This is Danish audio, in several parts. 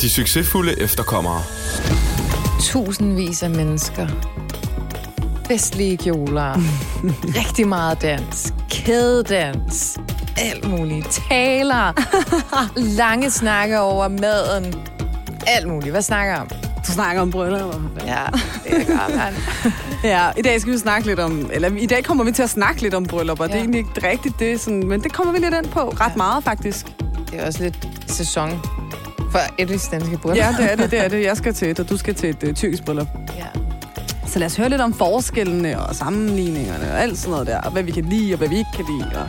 De succesfulde efterkommere. Tusindvis af mennesker. Festlige kjoler. rigtig meget dans. Kædedans. Alt muligt. Taler. Lange snakke over maden. Alt muligt. Hvad snakker om? Du snakker om bryllup. Ja, det gør man. Ja, i dag skal vi snakke lidt om, eller i dag kommer vi til at snakke lidt om bryllupper. Ja. Det er egentlig ikke rigtigt det, sådan, men det kommer vi lidt ind på. Ret ja. meget, faktisk. Det er også lidt sæson for et danske bryllup. Ja, det er det, det er det. Jeg skal til et, og du skal til et uh, tyrkisk bryllup. ja. Så lad os høre lidt om forskellene og sammenligningerne og alt sådan noget der. Og hvad vi kan lide, og hvad vi ikke kan lide. Og,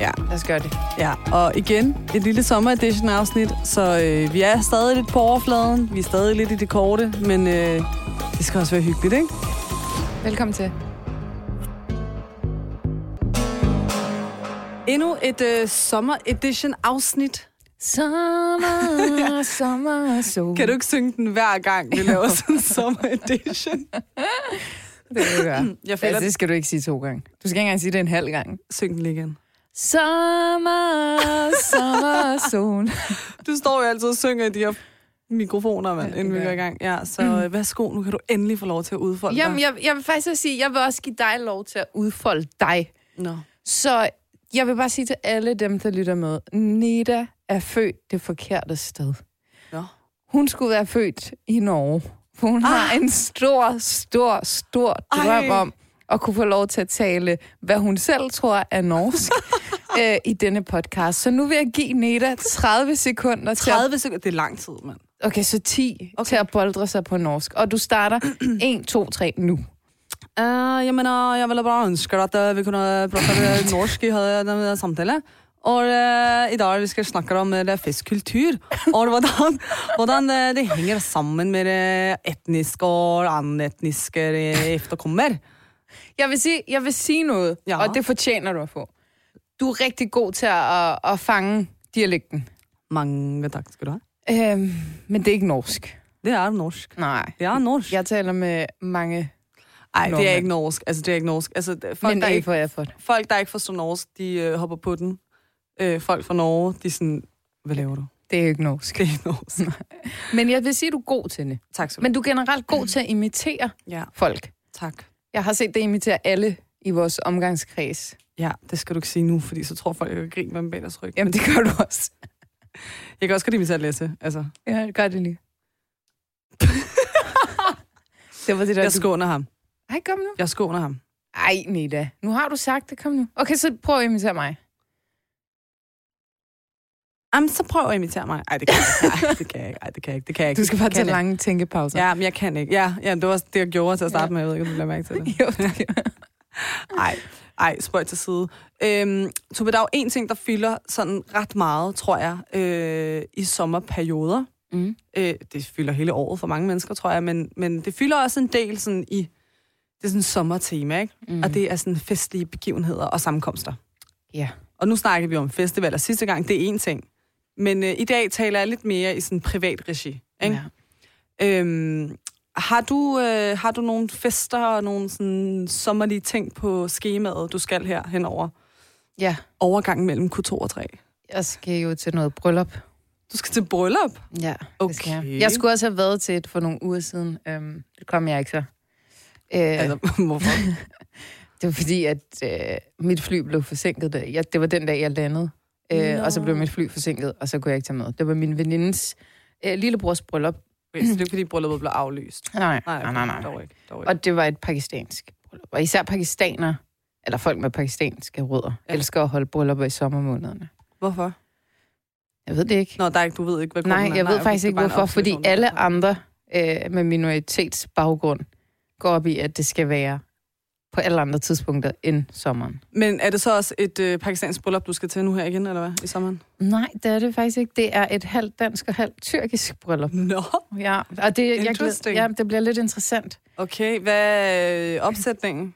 ja. Lad os gøre det. ja, og igen, et lille sommer-edition afsnit. Så øh, vi er stadig lidt på overfladen. Vi er stadig lidt i det korte, men øh, det skal også være hyggeligt, ikke? Velkommen til. Endnu et øh, sommer-edition afsnit. Sommer, sommer, sol. Kan du ikke synge den hver gang, vi laver sådan en sommer-edition? Det vil jeg gøre. Jeg føler, Altså, det skal du ikke sige to gange. Du skal ikke engang sige det en halv gang. syng den lige igen. Sommer, sommer, sol. Du står jo altid og synger i de her mikrofoner, mand, Ja, inden vi går i gang. Ja, så mm. værsgo, nu kan du endelig få lov til at udfolde Jamen, dig. jeg, jeg vil faktisk også sige, jeg vil også give dig lov til at udfolde dig. Nå. Så jeg vil bare sige til alle dem, der lytter med, Neda er født det forkerte sted. Nå. Hun skulle være født i Norge. For hun ah. har en stor, stor, stor drøm Ej. om at kunne få lov til at tale, hvad hun selv tror er norsk øh, i denne podcast. Så nu vil jeg give Neda 30 sekunder til at 30 sekunder, det er lang tid, mand. Okay, så 10 okay. Til at boldre sig på norsk. Og du starter 1, 2, 3 nu. Uh, jeg mener, jeg ville bare ønske at uh, vi kunne prate norsk i denne samtale. Og uh, i dag vi skal snakke om uh, festkultur, og hvordan, hvordan uh, det hænger sammen med uh, etniske og anden-etniske uh, efterkommer. Jeg vil sige, jeg vil sige noget, ja. Og det fortjener du at få. Du er rigtig god til at, at, at fange dialekten. Mange tak skal du have. Øhm, men det er ikke norsk. Det er norsk. Nej. Det er norsk. Jeg taler med mange, Nej, det er ikke norsk. Altså, det er ikke norsk. Altså, folk, men der ikke for for folk, der ikke forstår norsk, de øh, hopper på den. Øh, folk fra Norge, de er sådan, hvad laver du? Det er ikke norsk. Det er ikke norsk. Men jeg vil sige, du er god til det. tak du Men du er generelt god til at imitere Ja, folk. tak. Jeg har set dig imitere alle i vores omgangskreds. Ja, det skal du ikke sige nu, fordi så tror folk, jeg kan grine med bag deres ryg. Jamen, det gør du også. Jeg kan også godt imitere læse. Altså, Ja, gør det lige. det var det der... jeg du- skåner ham. Ej, kom nu. Jeg skåner ham. Ej, Nida. Nu har du sagt det. Kom nu. Okay, så prøv at imitere mig. Jamen, så prøv at imitere mig. Ej, det kan jeg ikke. Ej, det kan jeg ikke. Ej, det kan jeg ikke. Det kan jeg ikke. Du skal bare tage lange tænkepauser. Ja, men jeg kan ikke. Ja, ja, det var det, jeg gjorde til at starte med. Jeg ved ikke, om du lader mærke til det. Jo, det. Ej, ej, spøj til side. Øhm, Tove, der er jo en ting, der fylder sådan ret meget, tror jeg, øh, i sommerperioder. Mm. Øh, det fylder hele året for mange mennesker, tror jeg, men, men det fylder også en del sådan i, det er sådan et sommertema, ikke? Mm. Og det er sådan festlige begivenheder og sammenkomster. Ja. Og nu snakker vi om festivaler sidste gang, det er en ting. Men øh, i dag taler jeg lidt mere i sådan privat regi. Ikke? ja. Øhm, har, du, øh, har du nogle fester og nogle sådan sommerlige ting på skemaet, du skal her henover? Ja, Overgangen mellem Q2 og 3. jeg skal jo til noget bryllup. Du skal til bryllup? Ja, Okay. det skal jeg. Jeg skulle også have været til et for nogle uger siden. Øhm, det kom jeg ikke så. Øh, Altså, hvorfor? det var fordi, at øh, mit fly blev forsinket. Jeg, det var den dag, jeg landede. Øh, Nå. og så blev mit fly forsinket, og så kunne jeg ikke tage med. Det var min venindes øh, lillebrors bryllup. Okay, så det er ikke, fordi brylluppet blev aflyst. Nej, Nej, nej, nej. nej. Dog ikke, dog ikke. Og det var et pakistansk bryllup. Og især pakistaner, eller folk med pakistanske rødder, ja. Elsker at holde bryllupper i sommermånederne. Hvorfor? Jeg ved det ikke. Nå, der er ikke, du ved ikke, hvad Nej, grunden er. jeg ved okay, faktisk ikke, hvorfor. Fordi alle andre øh, med minoritetsbaggrund går op i, at det skal være på alle andre tidspunkter end sommeren. Men er det så også et øh, pakistansk bryllup, du skal til nu her igen, eller hvad, i sommeren? Nej, det er det faktisk ikke. Det er et halvt dansk og halvt tyrkisk bryllup. Nå. Ja, og det, jeg glæder, ja, det bliver lidt interessant. Okay, hvad er øh, opsætningen?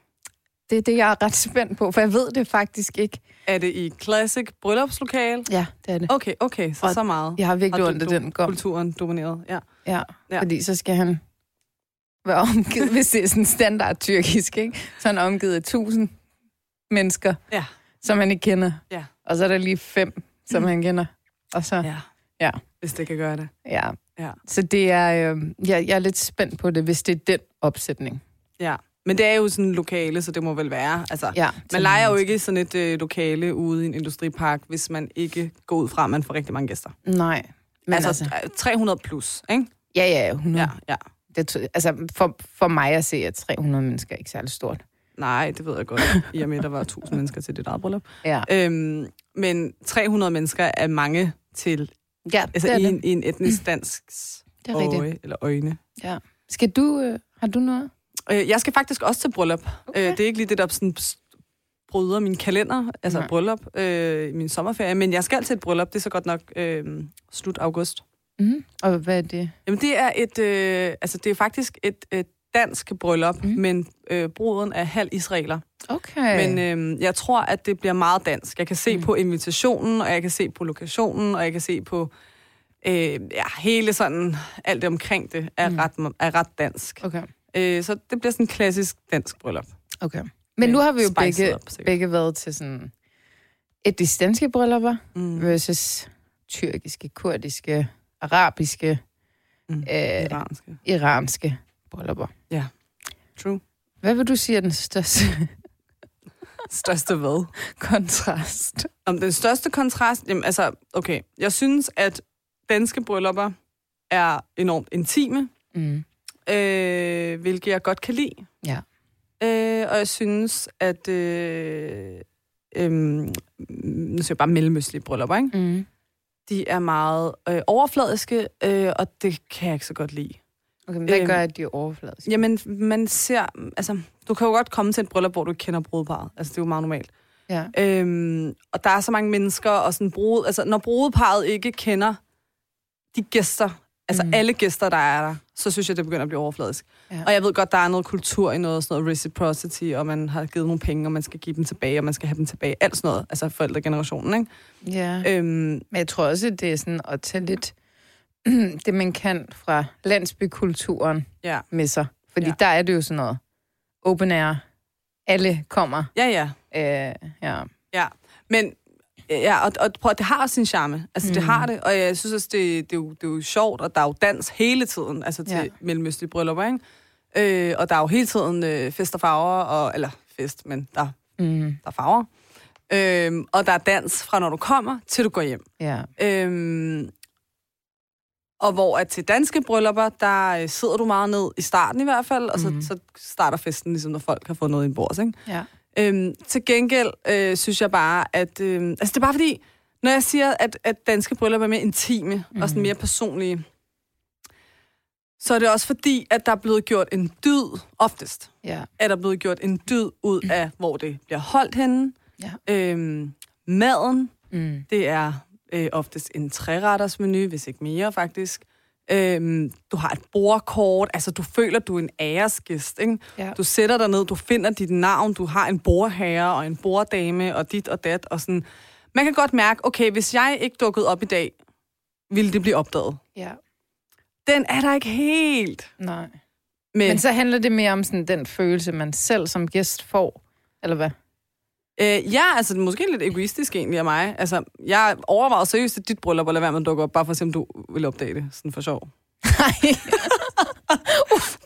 Det er det, jeg er ret spændt på, for jeg ved det faktisk ikke. Er det i classic bryllupslokale? Ja, det er det. Okay, okay, så Og så meget. Jeg har virkelig ondt af den gom. Kulturen domineret, ja. Ja, Ja. ja, fordi så skal han være omgivet, hvis det er sådan standard tyrkisk, ikke? Så er han omgivet af tusind mennesker, Ja. som han ikke kender. Ja. Og så er der lige fem, som han kender. Og så, Ja. Ja. Hvis det kan gøre det. ja. Ja. Så det er, øh, jeg, jeg er lidt spændt på det, hvis det er den opsætning. Ja. Men det er jo sådan lokale, så det må vel være. Altså, Ja, man leger jo ikke sådan et øh, lokale ude i en industripark, hvis man ikke går ud fra, at man får rigtig mange gæster. Nej. Men altså, altså, altså 300 plus, ikke? ja, ja, 100. Ja, ja. Det, altså, for, for mig at se, at 300 mennesker er ikke særlig stort. Nej, det ved jeg godt. I og med, der var 1000 mennesker til dit eget bryllup. Ja, Øhm, men 300 mennesker er mange til, ja altså det er i, det. en, i en etnisk dansk Det er rigtigt. øje, eller øjne. Ja. Skal du, øh, har du noget? Øh, jeg skal faktisk også til bryllup. Okay. Øh, det er ikke lige det, der sådan bryder min kalender, altså Nej. bryllup, øh, i min sommerferie, men jeg skal til et bryllup, det er så godt nok øh, slut august. Mm. Og hvad er det? Jamen det er et, øh, altså det er faktisk et, et dansk bryllup, Mm. men øh, bruden er halv israeler. Okay. Men øh, jeg tror, at det bliver meget dansk. Jeg kan se Mm. på invitationen, og jeg kan se på lokationen, og jeg kan se på øh, ja, hele sådan, alt det omkring det er, Mm. ret, er ret dansk. okay. Øh, så det bliver sådan en klassisk dansk bryllup. okay. Men nu har vi jo begge, up, sikkert. begge været til sådan et danske bryllupper Mm. versus tyrkiske, kurdiske, arabiske, Mm. øh, Iranske. iranske bryllupper. True. Hvad vil du sige er den største Største hvad? kontrast? Om den største kontrast? Jamen altså, okay. Jeg synes, at danske bryllupper er enormt intime, Mm. øh, hvilket jeg godt kan lide. Ja. Øh, og jeg synes, at... Øh, øh, nu siger jeg bare mellemøstlige bryllupper, ikke? Mm. De er meget øh, overfladiske, øh, og det kan jeg ikke så godt lide. Okay, men hvad Øhm, gør, at de er overfladiske? Jamen, man ser... Altså, du kan jo godt komme til et bryllup, hvor du ikke kender brudeparret. Altså, det er jo meget normalt. Ja. Øhm, og der er så mange mennesker, og sådan brud, altså når brudeparret ikke kender de gæster, altså mm. alle gæster, der er der, så synes jeg, det begynder at blive overfladisk. Ja. Og jeg ved godt, der er noget kultur i noget, sådan noget reciprocity, og man har givet nogle penge, og man skal give dem tilbage, og man skal have dem tilbage. Alt sådan noget, altså forældregenerationen, ikke? ja. Øhm, Men jeg tror også, det er sådan at tage lidt det, man kan fra landsbykulturen ja. med sig. Fordi Ja. der er det jo sådan noget open air. Alle kommer. Ja, ja. Øh, ja. Ja, men ja, og, og prøv, det har også sin charme. Altså, mm. det Mm. har det, og jeg synes også, det, det, er jo, det er jo sjovt, og der er jo dans hele tiden, altså til Ja. mellemøstlige bryllupper, ikke? Øh, og der er jo hele tiden øh, fest og farver, og, eller fest, men der, Mm, der er farver. Øh, og der er dans fra når du kommer, til du går hjem. ja. Øh, og hvor at til danske bryllupper, der øh, sidder du meget ned i starten i hvert fald, og så, Mhm. så starter festen, ligesom når folk har fået noget i bords, ikke? ja. Øhm, til gengæld øh, synes jeg bare, at... Øh, altså, det er bare fordi, når jeg siger, at, at danske bryllupper er mere intime mm. Mhm. og sådan mere personlige, så er det også fordi, at der er blevet gjort en dyd, oftest, Ja. er der blevet gjort en dyd ud af, hvor det bliver holdt henne. Ja. Øhm, maden, Mm. det er øh, oftest en træretters menu, hvis ikke mere faktisk. Øhm, du har et bordkort, altså du føler, du er en æresgæst, ikke? Ja. Du sætter dig ned, du finder dit navn, du har en bordherre og en borddame og dit og dat, og sådan. Man kan godt mærke, okay, hvis jeg ikke dukkede op i dag, ville det blive opdaget. ja. Den er der ikke helt Nej. med. Men så handler det mere om sådan den følelse, man selv som gæst får. Eller hvad? Øh, ja, altså måske lidt egoistisk egentlig af mig. Altså, jeg overvejede seriøst til dit bryllup at lade være med at dukke op, bare for at se, om du vil opdage det, sådan for sjov. Nej.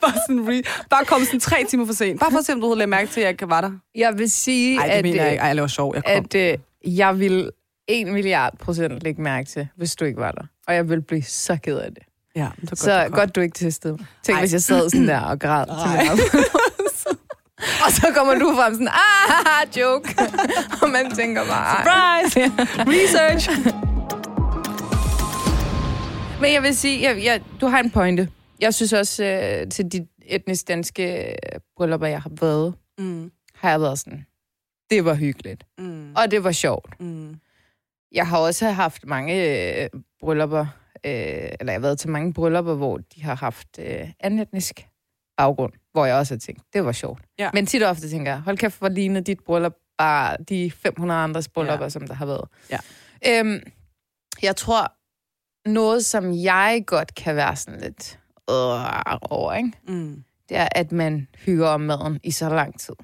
Bare, sådan re- bare kom sådan tre timer for sent. Bare for at se, om du havde lagt mærke til, at jeg ikke var der. Jeg vil sige, Nej, det at, mener jeg øh, ikke. Ej, jeg laver sjov. Jeg kom. at øh, jeg vil en milliard procent lægge mærke til, hvis du ikke var der. Og jeg vil blive så ked af det. Ja, det var Så du godt, godt du ikke testede mig. Tænk, Ej. hvis jeg sad sådan der og græd til. Og så kommer du frem sådan, ah, joke. og man tænker bare. Surprise! Research! Men jeg vil sige, jeg, jeg, du har en pointe. Jeg synes også, øh, til de etnisk danske bryllupper, jeg har været, Mm, har jeg været sådan, det var hyggeligt. mm, Og det var sjovt. mm. Jeg har også haft mange øh, bryllupper, øh, eller jeg har været til mange bryllupper, hvor de har haft øh, anden etnisk baggrund, hvor jeg også har tænkt, det var sjovt. Ja. Men tit og ofte tænker jeg, hold kæft, hvor ligner dit bryllup bare de 500 andres bryllupper, Ja. ja. som der har været. Ja. Øhm, jeg tror, noget, som jeg godt kan være sådan lidt øh, over, ikke? Mm. det er, at man hygger om maden i så lang tid.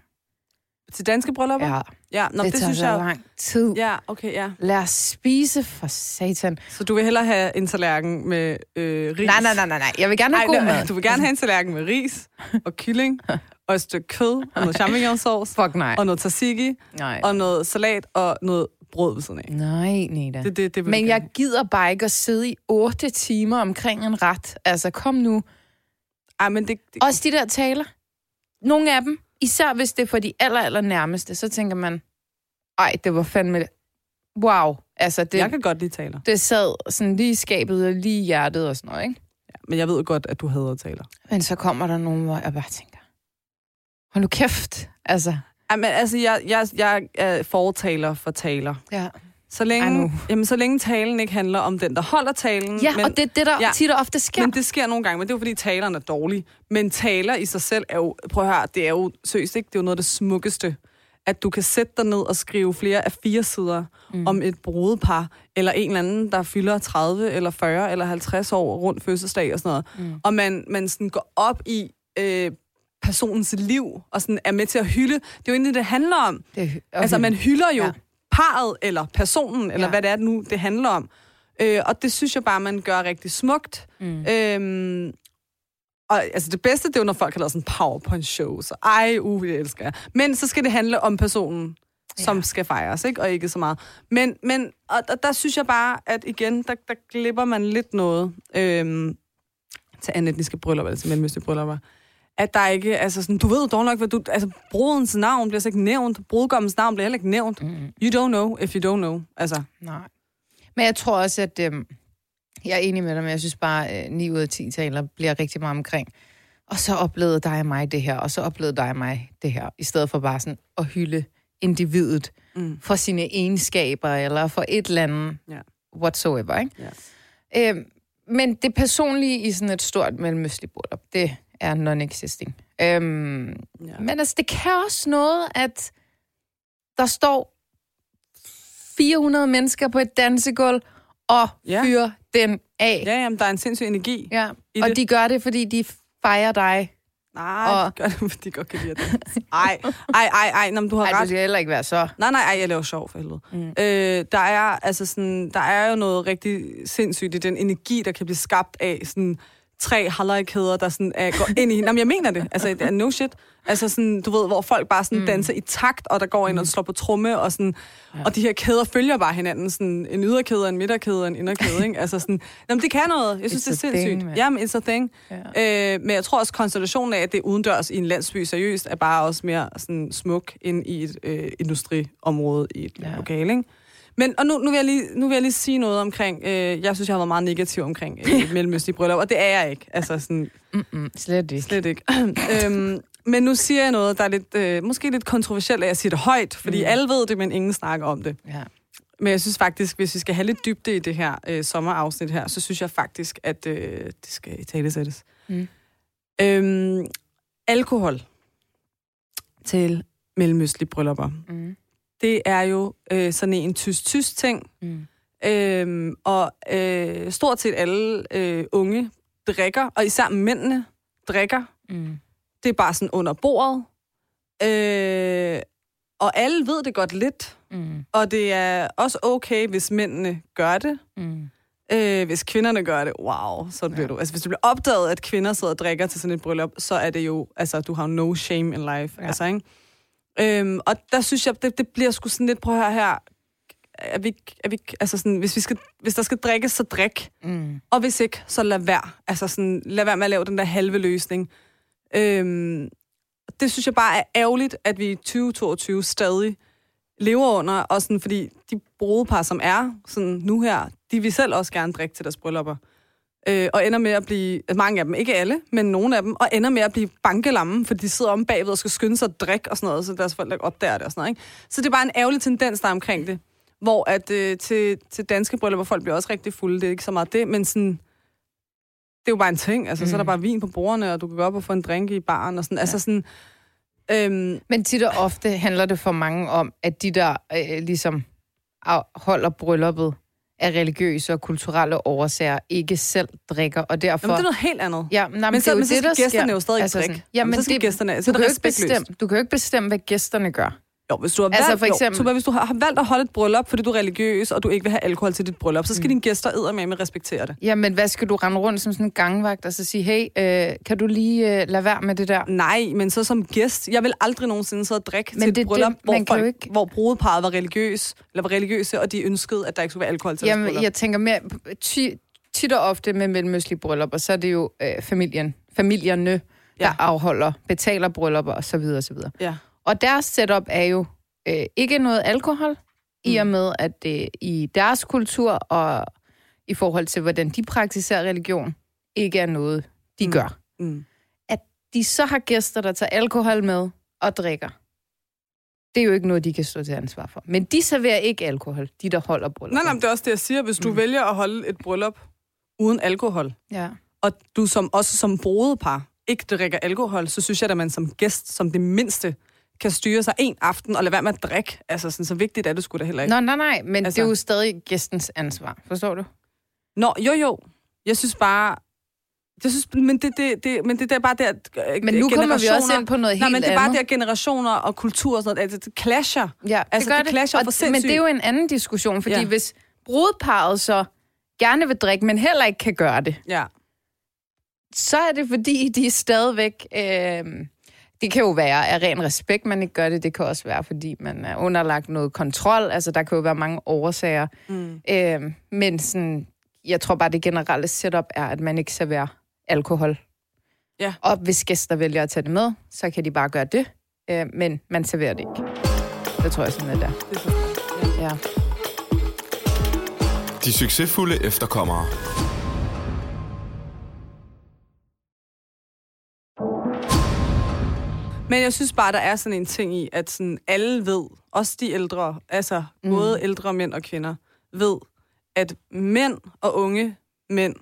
Til danske bryllupper? Ja, ja nå, det, det, tager synes så jeg... lang tid. Ja, okay, ja. Lad os spise for satan. Så du vil hellere have en tallerken med øh, ris? Nej, nej, nej, nej, nej. Jeg vil gerne have Ej, god mad. Du vil gerne have en tallerken med ris og kylling og et stykke kød og noget champignonsauce Fuck nej. og noget tzatziki Nej. og noget salat og noget brød ved siden af. Nej, Neda. Det, det, det Men jeg gider bare ikke at sidde i otte timer omkring en ret. Altså, kom nu. Ej, men det, det, Også de der taler. Nogle af dem, især hvis det er for de aller, aller nærmeste, så tænker man, ej, det var fandme... Wow. Altså, det, jeg kan godt lide taler. det sad sådan lige i skabet og lige i hjertet og sådan noget, ikke? Ja, men jeg ved godt, at du hader taler. Men så kommer der nogen, hvor jeg bare tænker, hold nu kæft. Altså, Ej, men altså, jeg, jeg, jeg er fortaler for taler. ja. Så længe, jamen, så længe talen ikke handler om den, der holder talen. Ja, men, og det er det, der ja. ja. tit og ofte sker. Men det sker nogle gange, men det er jo fordi taleren er dårlig. Men taler i sig selv er jo, prøv at høre, det er jo seriøst ikke, det er jo noget af det smukkeste. At du kan sætte dig ned og skrive flere af fire sider mm. om et brudepar, eller en eller anden, der fylder 30, eller 40, eller 50 år rundt fødselsdag og sådan noget. Mm. Og man, man sådan går op i øh, personens liv, og sådan er med til at hylde. Det er jo egentlig, det handler om. det okay. Altså, man hylder jo ja. Parret, eller personen, eller Ja. hvad det er nu, det handler om. Øh, og det synes jeg bare, man gør rigtig smukt. Mm. Øhm, og altså, det bedste, det er jo, når folk har lavet sådan powerpoint-show. Så ej, uh, det elsker jeg. Men så skal det handle om personen, som Ja. skal fejres, ikke? Og ikke så meget. Men, men og, og der synes jeg bare, at igen, der, der glipper man lidt noget øhm, til anetniske bryllupper, altså mellemøstlige bryllupper. At der ikke, altså sådan, du ved dog nok, hvad du, altså brudens navn bliver så ikke nævnt, brudgommens navn bliver heller ikke nævnt. Mm. You don't know, if you don't know. Altså, Nej. Men jeg tror også, at øhm, jeg er enig med dig, men jeg synes bare, øh, 9 ud af 10 taler bliver rigtig meget omkring. Og så oplevede dig og mig det her, og så oplevede dig og mig det her, i stedet for bare sådan at hylde individet mm, for sine egenskaber, eller for et eller andet Ja. whatsoever, ikke? ja. Øhm, men det personlige i sådan et stort mellemøstligt bryllup, det er non-existing. Øhm, Ja. Men altså, det kan også noget, at der står 400 mennesker på et dansegulv og Ja. fyrer den af. Ja, jamen, der er en sindssyg energi. Ja. Og det. de gør det, fordi de fejrer dig. Nej, Og- de gør det, fordi de godt kan lide det. Ej, ej, ej, ej, nå, men du har du ret. skal heller ikke være så. Nej, nej, ej, jeg laver sjov for helvede. Mm. Øh, der, er, altså sådan, der er jo noget rigtig sindssygt i den energi, der kan blive skabt af sådan, tre halvøjkæder, der sådan, er, går ind i hinanden. Jamen, jeg mener det. Altså, det er no shit. Altså sådan, du ved, hvor folk bare sådan mm. danser i takt, og der går ind og slår på tromme, og sådan, ja. og de her kæder følger bare hinanden. Sådan en yderkæde, en midterkæde, en inderkæde, ikke? Altså sådan, jamen, det kan noget. Jeg synes, It's det er a thing, sindssygt. mand. Jamen, it's a thing. Ja. Øh, men jeg tror også, konstellationen af, at det er udendørs i en landsby seriøst, er bare også mere sådan smuk end i et øh, industriområde i et ja. lokale, ikke? Men, og nu, nu, vil jeg lige, nu vil jeg lige sige noget omkring, øh, jeg synes, jeg har været meget negativ omkring øh, mellemøstlige bryllup, og det er jeg ikke. Altså sådan, Mm-mm, slet ikke. slet ikke. øhm, men nu siger jeg noget, der er lidt, øh, måske lidt kontroversielt, at jeg siger det højt, fordi Mm. alle ved det, men ingen snakker om det. Ja. Men jeg synes faktisk, hvis vi skal have lidt dybde i det her øh, sommerafsnit her, så synes jeg faktisk, at øh, det skal i tale sættes. Mm. Øhm, alkohol til mellemøstlige bryllupper. Mm. Det er jo øh, sådan en tysk-tysk ting, Mm. øhm, og øh, stort set alle øh, unge drikker, og især mændene drikker. Mm. Det er bare sådan under bordet. Øh, og alle ved det godt lidt, Mm. og det er også okay, hvis mændene gør det. Mm. Øh, hvis kvinderne gør det, wow, så bliver Ja. du... Altså, hvis du bliver opdaget, at kvinder sidder og drikker til sådan et bryllup, så er det jo... Altså, du har no shame in life. Ja. Altså, ikke? Øhm, og der synes jeg, det, det bliver sgu sådan lidt... Prøv at høre her. Er vi, er vi, altså sådan, hvis, vi skal, hvis der skal drikkes, så drik. Mm. Og hvis ikke, så lad være. Altså sådan, lad være med at lave den der halve løsning. Øhm, det synes jeg bare er ærgerligt, at vi i 2022 stadig lever under, og sådan, fordi de brudepar, som er sådan nu her, de vil selv også gerne drikke til deres bryllupper. Øh, og ender med at blive, mange af dem, ikke alle, men nogle af dem, og ender med at blive bankelamme, fordi de sidder om bagved og skal skynde sig at drikke og sådan noget, så deres forældre opdager det og sådan noget. Ikke? Så det er bare en ærgerlig tendens, der er omkring det. Hvor at øh, til, til danske bryllupper, folk bliver også rigtig fulde, det er ikke så meget det, men sådan, det er jo bare en ting. Altså, mm. så er der Mm. bare vin på bordene, og du kan gå op og få en drink i baren og sådan. Ja. Altså sådan, øhm, Men tit og ofte handler det for mange om, at de der øh, ligesom holder brylluppet, af religiøse og kulturelle årsager ikke selv drikker, og derfor... Jamen, det er noget helt andet. Ja, nej, men, så, det er jo men så det, skal der gæsterne sker. jo stadig Altså drikke. sådan- Jamen, Jamen, så skal det- gæsterne, så Du kan, ikke bestemme, du kan jo ikke bestemme, hvad gæsterne gør. Jo, hvis du har Altså, valgt, for eksempel- jo, Tuba, hvis du har har valgt at holde et bryllup, fordi du er religiøs, og du ikke vil have alkohol til dit bryllup, så skal mm. dine gæster med respektere det. Jamen, hvad skal du rende rundt som sådan en gangvagt og så sige, hey, øh, kan du lige øh, lade være med det der? Nej, men så som gæst, jeg vil aldrig nogensinde sidde og drikke Men til et det er bryllup, det, hvor, man kan jo folk, ikke- hvor brudeparret var religiøs, eller var religiøse, og de ønskede, at der ikke skulle være alkohol til Jamen, bryllup. jeg tænker mere, ti, tit og ofte med mellemøstlige bryllupper, så er det jo øh, familien, familierne, der Ja. ja. afholder, betaler bryllupper og så og så videre. Ja. Og deres setup er jo øh, ikke noget alkohol, mm. i og med, at det i deres kultur og i forhold til, hvordan de praktiserer religion, ikke er noget, de Mm. gør. Mm. At de så har gæster, der tager alkohol med og drikker, det er jo ikke noget, de kan stå til ansvar for. Men de serverer ikke alkohol, de der holder bryllup. Nej, nej, men det er også det, jeg siger. Hvis du mm. vælger at holde et bryllup uden alkohol, Ja. og du som, også som brudepar ikke drikker alkohol, så synes jeg, at man som gæst, som det mindste, kan styre sig en aften og lade være med at drikke. Altså, sådan, så vigtigt er det sgu da heller ikke. Nå, nej, nej, men Altså- det er jo stadig gæstens ansvar. Forstår du? Nå, jo, jo. Jeg synes bare... Jeg synes, men det, det, det, men det er bare der... øh, Men nu kommer vi også ind på noget Nej, helt men det er bare andet. der generationer og kultur og sådan noget. Altså, det clasher. Ja, Altså, det gør det clasher Og- for sindssygt. Men det er jo en anden diskussion, fordi ja. hvis brudeparret så gerne vil drikke, men heller ikke kan gøre det, Ja. så er det fordi, de er stadigvæk... Øh, det kan jo være af ren respekt, man ikke gør det. Det kan også være, fordi man er underlagt noget kontrol. Altså, der kan jo være mange årsager. Mm. Øh, men sådan, jeg tror bare, det generelle setup er, at man ikke serverer alkohol. Ja. Og hvis gæster vælger at tage det med, så kan de bare gøre det. Øh, men man serverer det ikke. Det tror jeg sådan, det er. Det er. Ja. De succesfulde efterkommere. Men jeg synes bare, der er sådan en ting i, at sådan alle ved, også de ældre, altså mm. både ældre mænd og kvinder, ved, at mænd og unge mænd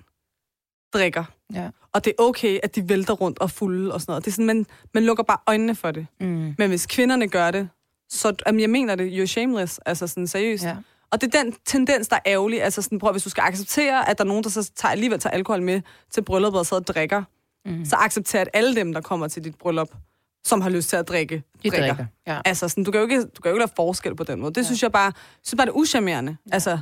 drikker. Ja. Og det er okay, at de vælter rundt og fulde og sådan noget. Det er sådan, man, man lukker bare øjnene for det. Mm. Men hvis kvinderne gør det, så jamen, jeg mener det, you're shameless, altså sådan seriøst. Ja. Og det er den tendens, der er ærgerlig. Altså sådan, prøv, hvis du skal acceptere, at der er nogen, der så tager, alligevel tager alkohol med til brylluppet og sidder og drikker, mm. så accepter, at alle dem, der kommer til dit bryllup, som har lyst til at drikke, De drikker. Ja. Altså, sådan, du, kan jo ikke, du kan jo ikke lave forskel på den måde. Det ja. synes jeg bare, synes bare, det er uschammerende. Ja. Altså,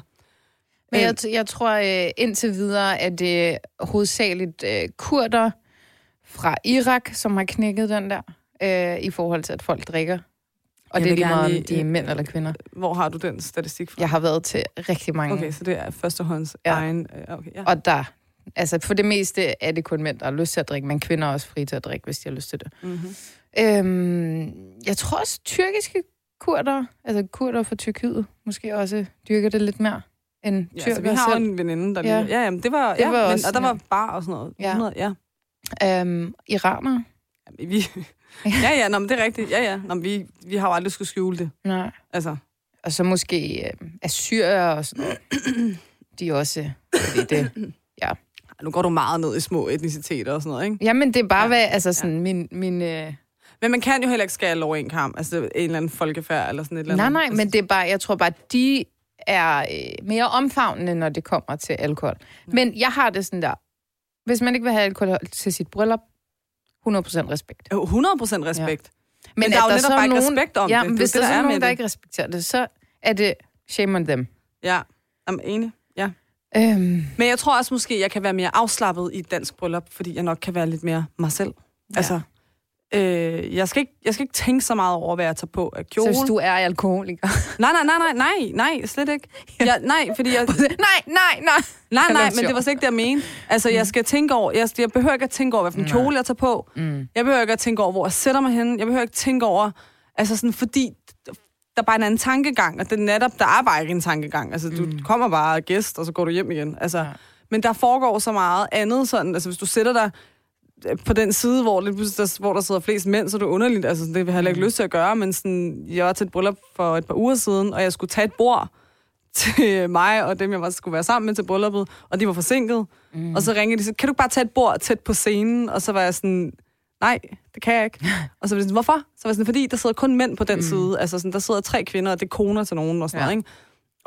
Men øh, jeg, jeg tror øh, indtil videre, at det er hovedsageligt øh, kurder fra Irak, som har knækket den der, øh, i forhold til, at folk drikker. Og Jeg det er lige meget, om de er øh, mænd eller kvinder. hvor har du den statistik fra? Jeg har været til rigtig mange. Okay, så det er førstehånds ja. Ja. egen... øh, Okay, ja. Og der, altså for det meste er det kun mænd, der har lyst til at drikke, men kvinder er også fri til at drikke, hvis de har lyst til det. Mm-hmm. Øhm, jeg tror også, tyrkiske kurder, altså kurder fra Tyrkiet, måske også dyrker det lidt mere end Ja, tyrker så vi har jo en veninde, der Ja. lige... Ja, jamen, det var... Det ja, var men, også- og der ja. var bar og sådan noget. Ja. 100, ja. Øhm, iranere? Jamen, vi, ja, ja, nå, men det er rigtigt. Ja, ja. Nå, men vi, vi har jo aldrig skulle skjule det. Nej. Altså, Og så måske øh, assyrer og sådan noget. De er også... Fordi det, nu går du meget ned i små etniciteter og sådan noget, ikke? jamen, det er bare, Ja. ja. hvad, altså sådan, min... min øh... Men man kan jo heller ikke skære over en kamp. Altså, en eller anden folkefærd eller sådan et eller andet. Nej, nej, men det er bare... Jeg tror bare, de er øh, mere omfavnende, når det kommer til alkohol. Men jeg har det sådan der... Hvis man ikke vil have alkohol til sit bryllup, 100% respekt. Jo, 100 procent respekt. Ja. Men, at der er jo netop så bare ikke nogen- respekt om ja, det. men er hvis det, der, der er er nogen, der det. ikke respekterer det, så er det shame on them. Ja, I'm enig. Ja. Øhm, Men jeg tror også måske, jeg kan være mere afslappet i et dansk bryllup, fordi jeg nok kan være lidt mere mig selv. Ja. Altså, øh, jeg, skal ikke, jeg skal ikke tænke så meget over, hvad jeg tager på af så kjole. hvis du er alkoholiker... Nej, nej, nej, nej, nej, nej, slet ikke. Jeg, nej, fordi jeg... nej, nej, nej! Nej, nej, men det var slet ikke det, jeg mente. Altså, jeg skal tænke over... Jeg, jeg behøver ikke at tænke over, hvad for en Nej. kjole jeg tager på. Mm. Jeg behøver ikke at tænke over, hvor jeg sætter mig henne. Jeg behøver ikke tænke over... Altså sådan, fordi der er bare en anden tankegang, og det er netop, der er bare ikke en tankegang. Altså, du Mm. kommer bare gæst, og så går du hjem igen. Altså, Ja. Men der foregår så meget andet sådan, altså hvis du sætter dig på den side, hvor, pludselig der, hvor der sidder flest mænd, så er det underligt. Altså, det vil jeg heller ikke Mm. lyst til at gøre, men sådan, jeg var til et bryllup for et par uger siden, og jeg skulle tage et bord til mig og dem, jeg var, skulle være sammen med til brylluppet, og de var forsinket. Mm. Og så ringede de, så, kan du ikke bare tage et bord tæt på scenen? Og så var jeg sådan, nej, det kan jeg ikke. og så var de sådan, hvorfor? Så var jeg sådan, fordi der sidder kun mænd på den mm. side. Altså sådan, der sidder tre kvinder, og det er koner til nogen og sådan Ja. noget, ikke?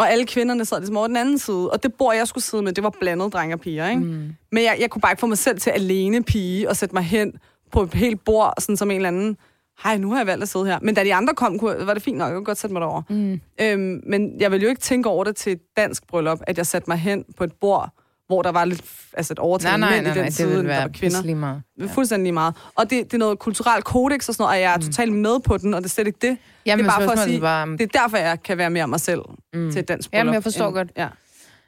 Og alle kvinderne sad ligesom over den anden side. Og det bord, jeg skulle sidde med, det var blandet drenge og piger, ikke? Mm. Men jeg, jeg kunne bare ikke få mig selv til alene pige og sætte mig hen på et helt bord, sådan som en eller anden hej, nu har jeg valgt at sidde her. Men da de andre kom, kunne, var det fint nok, jeg kunne godt sætte mig derover. Mm. Øhm, men jeg vil jo ikke tænke over det til et dansk bryllup, at jeg satte mig hen på et bord, hvor der var lidt, altså et overtaget Nej, nej, nej, i den nej, side, det vil der være var kvinder. lige meget. Ja. Fuldstændig lige meget. Og det, det er noget kulturelt kodex og sådan noget, og jeg er mm. totalt med på den, og det er slet ikke det. Jamen, det er bare for at sige, var- det er derfor, jeg kan være mere mig selv mm. til et dansk bryllup. Jamen, jeg forstår end- godt. Ja.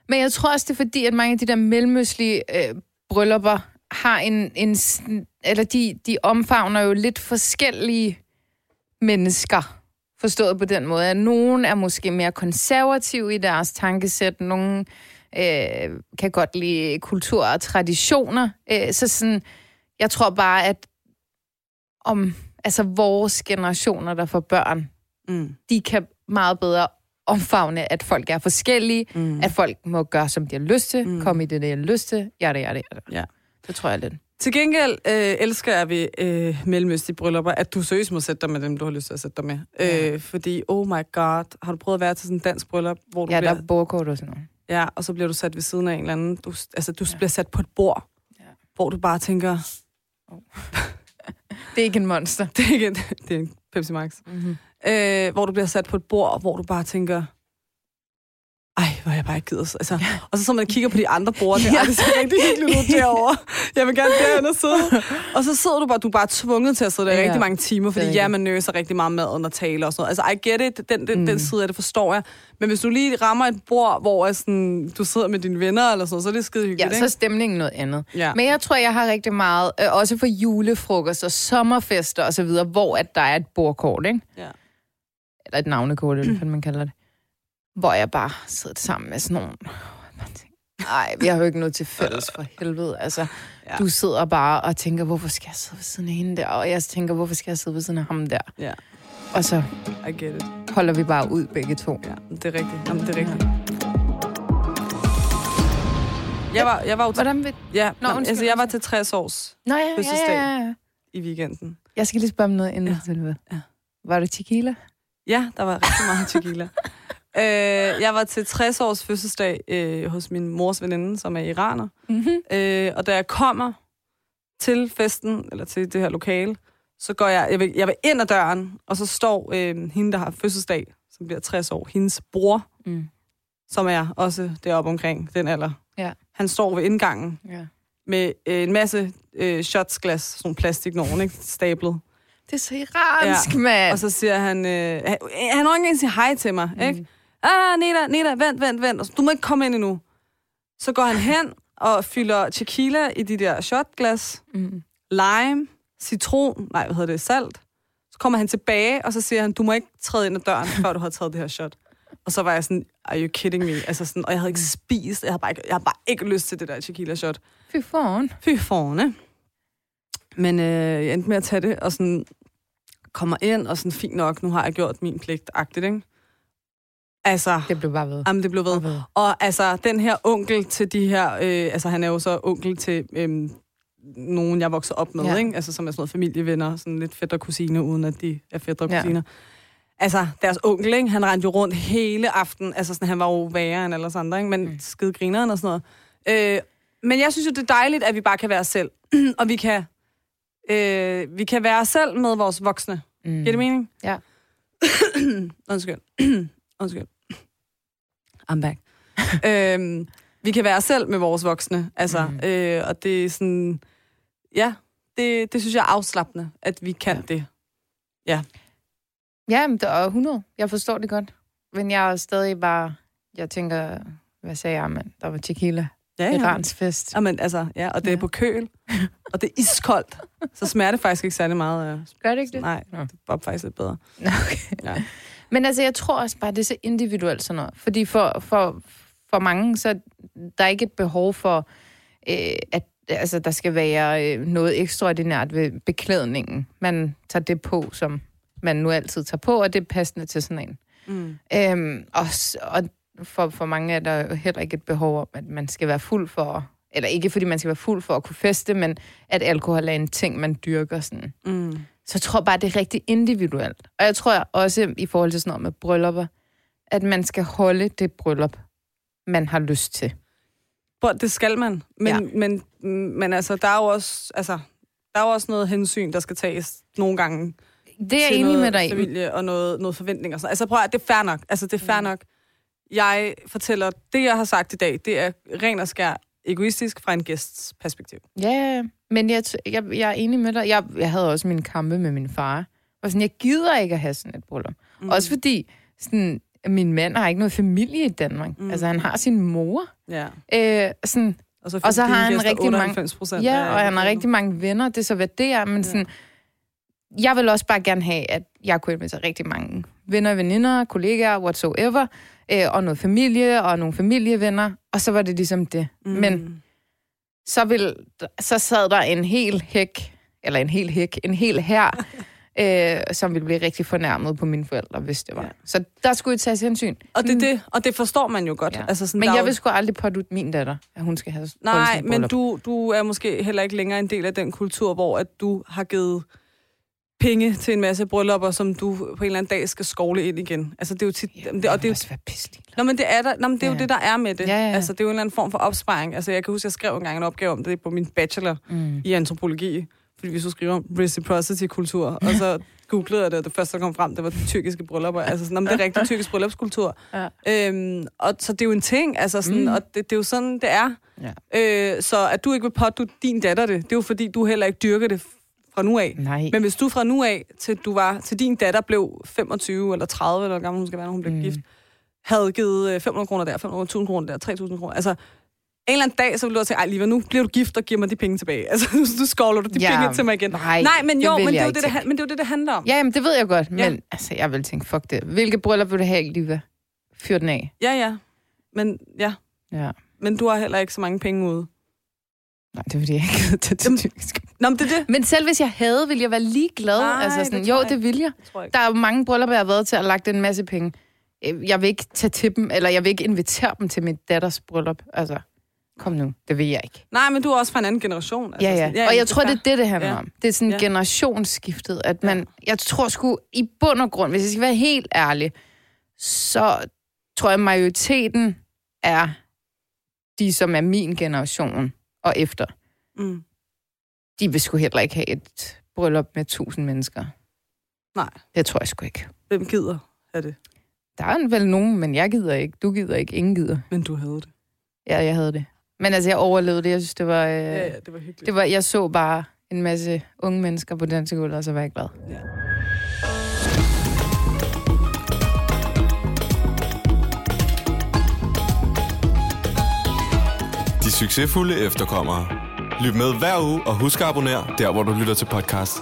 Men jeg tror også, det er fordi, at mange af de der mellemøstlige øh, bryllupper har en... en eller de, de omfavner jo lidt forskellige mennesker. Forstået på den måde, at nogen er måske mere konservative i deres tankesæt, nogen øh, kan godt lide kultur og traditioner. Øh, så sådan, jeg tror bare, at om altså vores generationer, der får børn, Mm. de kan meget bedre omfavne, at folk er forskellige, mm. at folk må gøre, som de har lyst til, mm. komme i det, de har lyst til, ja, det, ja, det, Ja. Det tror jeg lidt. Til gengæld øh, elsker jeg ved øh, mellemøstlige bryllupper, at du seriøst må sætte dig med dem, du har lyst til at sætte dig med. Ja. Øh, fordi, oh my god, har du prøvet at være til sådan en dansk bryllup, hvor du Ja, bliver, der er og sådan noget. Ja, og så bliver du sat ved siden af en eller anden, du, altså du ja. bliver sat på et bord, ja. hvor du bare tænker, Det er ikke en monster. det er ikke en, det er en Pepsi Max, Mm-hmm. øh, hvor du bliver sat på et bord, hvor du bare tænker, hvor jeg bare ikke gider. Altså, ja. Og så så man kigger på de andre bord, det, ja. det ser rigtig hyggeligt ud derovre. Jeg vil gerne derhen og sidde. Og så sidder du bare, du er bare tvunget til at sidde der i Ja. rigtig mange timer, fordi ja, man nøser rigtig meget mad under taler og sådan noget. Altså, I get it, den, den, mm. den side af det forstår jeg. Men hvis du lige rammer et bord, hvor sådan, du sidder med dine venner eller sådan så er det skide hyggeligt, Ja, så er stemningen noget andet. Ja. Men jeg tror, jeg har rigtig meget, øh, også for julefrokoster, sommerfester og så videre, hvor at der er et bordkort, ikke? Ja. Eller et navnekort, eller hvad man kalder det. Hvor jeg bare sidder sammen med sådan nogle... Nej, vi har jo ikke noget til fælles for helvede. Altså, Ja. du sidder bare og tænker, hvorfor skal jeg sidde ved siden af hende der? Og jeg tænker, hvorfor skal jeg sidde ved siden af ham der? Ja, Og så I get it. holder vi bare ud begge to. Ja, det er rigtigt. Jamen, det er rigtigt. Jeg var, jeg var jo til, Hvordan vil... ja, Nå, undskyld, altså, jeg var til 60 års Nå, ja, ja, Fødselsdag. ja, ja. i weekenden. Jeg skal lige spørge om noget inden Ja. Ja. Var det tequila? Ja, der var rigtig meget tequila. øh, jeg var til 60 års fødselsdag øh, hos min mors veninde, som er iraner. Mm-hmm. Øh, og da jeg kommer til festen, eller til det her lokale, så går jeg, jeg vil, jeg vil ind ad døren, og så står øh, hende, der har fødselsdag, som bliver 60 år, hendes bror, Mm. som er også deroppe omkring den alder. Ja. Han står ved indgangen ja. med øh, en masse øh, shotsglas, sådan nogle plastik nogen, ikke? Stablet. Det er så iransk, ja. Og mand. så siger han, øh, han, han har ikke engang sige hej til mig, Mm. ikke? Ah, Neda, Neda, vent, vent, vent. Du må ikke komme ind endnu. Så går han hen og fylder tequila i de der shotglas, Mm. lime, citron, nej, hvad hedder det, salt. Så kommer han tilbage, og så siger han, du må ikke træde ind ad døren, før du har taget det her shot. Og så var jeg sådan, are you kidding me? Altså sådan, og jeg havde ikke spist, jeg havde bare ikke, jeg havde bare ikke lyst til det der tequila shot. Fy foran. Fy forne. Men øh, jeg endte med at tage det, og sådan kommer ind, og sådan, fint nok, nu har jeg gjort min pligt, agtigt, ikke? Altså, Det blev bare ved. jamen, det blev ved. Ved. Og altså, den her onkel til de her, øh, altså han er jo så onkel til øh, nogen, jeg vokser op med, ja. Ja. ikke? Altså, som er sådan noget familievenner, sådan lidt fætter kusine, uden at de er fætter Ja. kusiner. Altså, deres onkel, ikke? han rendte jo rundt hele aften, altså sådan, han var jo værre end alle os andre, ikke? men mm. skide grineren og sådan noget. Øh, men jeg synes jo, det er dejligt, at vi bare kan være os selv. og vi kan, øh, vi kan være os selv med vores voksne. Mm. Giver det mening? Ja. Undskyld. Undskyld. I'm back. øhm, vi kan være selv med vores voksne. Altså, mm. øh, og det er sådan... Ja, det, det synes jeg er afslappende, at vi kan ja. det. Ja, men det er 100. Jeg forstår det godt. Men jeg er stadig bare... Jeg tænker, hvad sagde jeg, mand? Der var tequila. Ja, Ja. Irans fest. Jamen, altså, ja, og det er Ja. på køl, og det er iskoldt. Så smager det faktisk ikke særlig meget. øh, Gør det ikke det? Nej, Nå. det var faktisk lidt bedre. Okay. Ja. Men altså, jeg tror også bare, det er så individuelt sådan noget. Fordi for, for, for mange, så er der ikke et behov for, øh, at altså, der skal være øh, noget ekstraordinært ved beklædningen. Man tager det på, som man nu altid tager på, og det er passende til sådan en. Mm. Øhm, og, og for, for mange er der jo heller ikke et behov om, at man skal være fuld for, eller ikke fordi man skal være fuld for at kunne feste, men at alkohol er en ting, man dyrker sådan. Mm. Så jeg tror bare, det er rigtig individuelt. Og jeg tror også, i forhold til sådan noget med bryllupper, at man skal holde det bryllup, man har lyst til. Det skal man. Men, Ja. men, men altså, der er jo også, altså, der er jo også noget hensyn, der skal tages nogle gange. Det er jeg enig med dig familie og noget, noget forventning og sådan. Altså prøv at, det er fair nok. Altså det er Mm. fair nok. Jeg fortæller, det jeg har sagt i dag, det er ren og skær egoistisk fra en gæsts perspektiv. Ja, men jeg, jeg, jeg er enig med dig. Jeg, jeg havde også mine kampe med min far. Og sådan, jeg gider ikke at have sådan et bryllup. Mm. Også fordi sådan, min mand har ikke noget familie i Danmark. Mm. Altså, han har sin mor. Ja. Øh, sådan, Og så, Og så har han rigtig mange- 98 procent. ja, og han har rigtig mange venner. Det er så, hvad det er. Men sådan, jeg vil også bare gerne have, at jeg kunne invitere rigtig mange venner, veninder, kollegaer, whatsoever. Øh, og noget familie, og nogle familievenner. Og så var det ligesom det. Mm. Men så, vil, så sad der en hel hæk, eller en hel hæk, en hel her, øh, som ville blive rigtig fornærmet på mine forældre, hvis det var. Ja. Så der skulle tages hensyn. Og det, er det, og det forstår man jo godt. Ja. Altså sådan, Men jeg jo- vil sgu aldrig pådutte min datter, at hun skal have Nej, men du, du er måske heller ikke længere en del af den kultur, hvor at du har givet penge til en masse bryllupper, som du på en eller anden dag skal skovle ind igen. Altså, det er jo tit... Ja, det, og det er jo også. Nå, men det er, der, nå, men det er Ja. jo det, der er med det. Ja, ja. Altså, det er jo en eller anden form for opsparing. Altså, jeg kan huske, jeg skrev engang en opgave om det på min bachelor Mm. i antropologi, fordi vi skulle skrive om reciprocity-kultur, og så googlede jeg det, og det første, der kom frem, det var tyrkiske bryllupper. Altså, sådan, om det er rigtig tyrkisk bryllupskultur. Ja. Øhm, og så det er jo en ting, altså sådan, mm. og det, det er jo sådan, det er. Ja. Øh, så at du ikke vil pådutte din datter det, det er jo fordi, du heller ikke dyrker det fra nu af. Nej. Men hvis du fra nu af, til du var, til din datter blev 25 eller 30, eller hvor gammel hun skal være, når hun bliver Mm. gift, havde givet øh, 500 kroner der, 500.000 kroner der, 3.000 kroner. Altså, en eller anden dag, så vil du sige, ej, Liva, nu bliver du gift og giver mig de penge tilbage. Altså, nu, nu skovler du de Ja, penge til mig igen. nej, nej men det jo, vil men det, er jo det, det, tænke. men det er jo det, det handler om. Ja, jamen, det ved jeg godt, Ja. men altså, jeg vil tænke, fuck det. Hvilke bryllup vil du have, Liva? Fyr den af. Ja, ja. Men, ja. Ja. men du har heller ikke så mange penge ude. Nej, det er fordi, jeg ikke gider tage til tyrkisk. Nå, men det er det. Men selv hvis jeg havde, ville jeg være ligeglad. Nej, altså det sådan, tror jo, jeg det ville jeg. Jeg. Der er jo mange bryllupper, jeg har været til og lagt en masse penge. Øh, Jeg vil ikke tage til dem, eller jeg vil ikke invitere dem til min datters bryllup. Altså, kom nu, det vil jeg ikke. Nej, men du er også fra en anden generation. Altså, Ja, ja. sådan- Og jeg tror, det er det, det handler Ja. om. Det er sådan Ja. generationsskiftet, at man, Ja. jeg tror sgu i bund og grund, hvis jeg skal være helt ærlig, så tror jeg, majoriteten er de, som er min generation og efter. Mm. De vil sgu heller ikke have et bryllup med tusind mennesker. Nej, Det tror jeg sgu ikke. hvem gider have det? Der er vel nogen, men jeg gider ikke. Du gider ikke. Ingen gider. Men du havde det. Ja, jeg havde det. Men altså, jeg overlevede det. Jeg synes, det var... Øh, Ja, ja, det var hyggeligt. det var jeg så bare en masse unge mennesker på den sekund, og så var jeg glad. De succesfulde efterkommere. Lyt med hver uge og husk at abonnere der, hvor du lytter til podcast.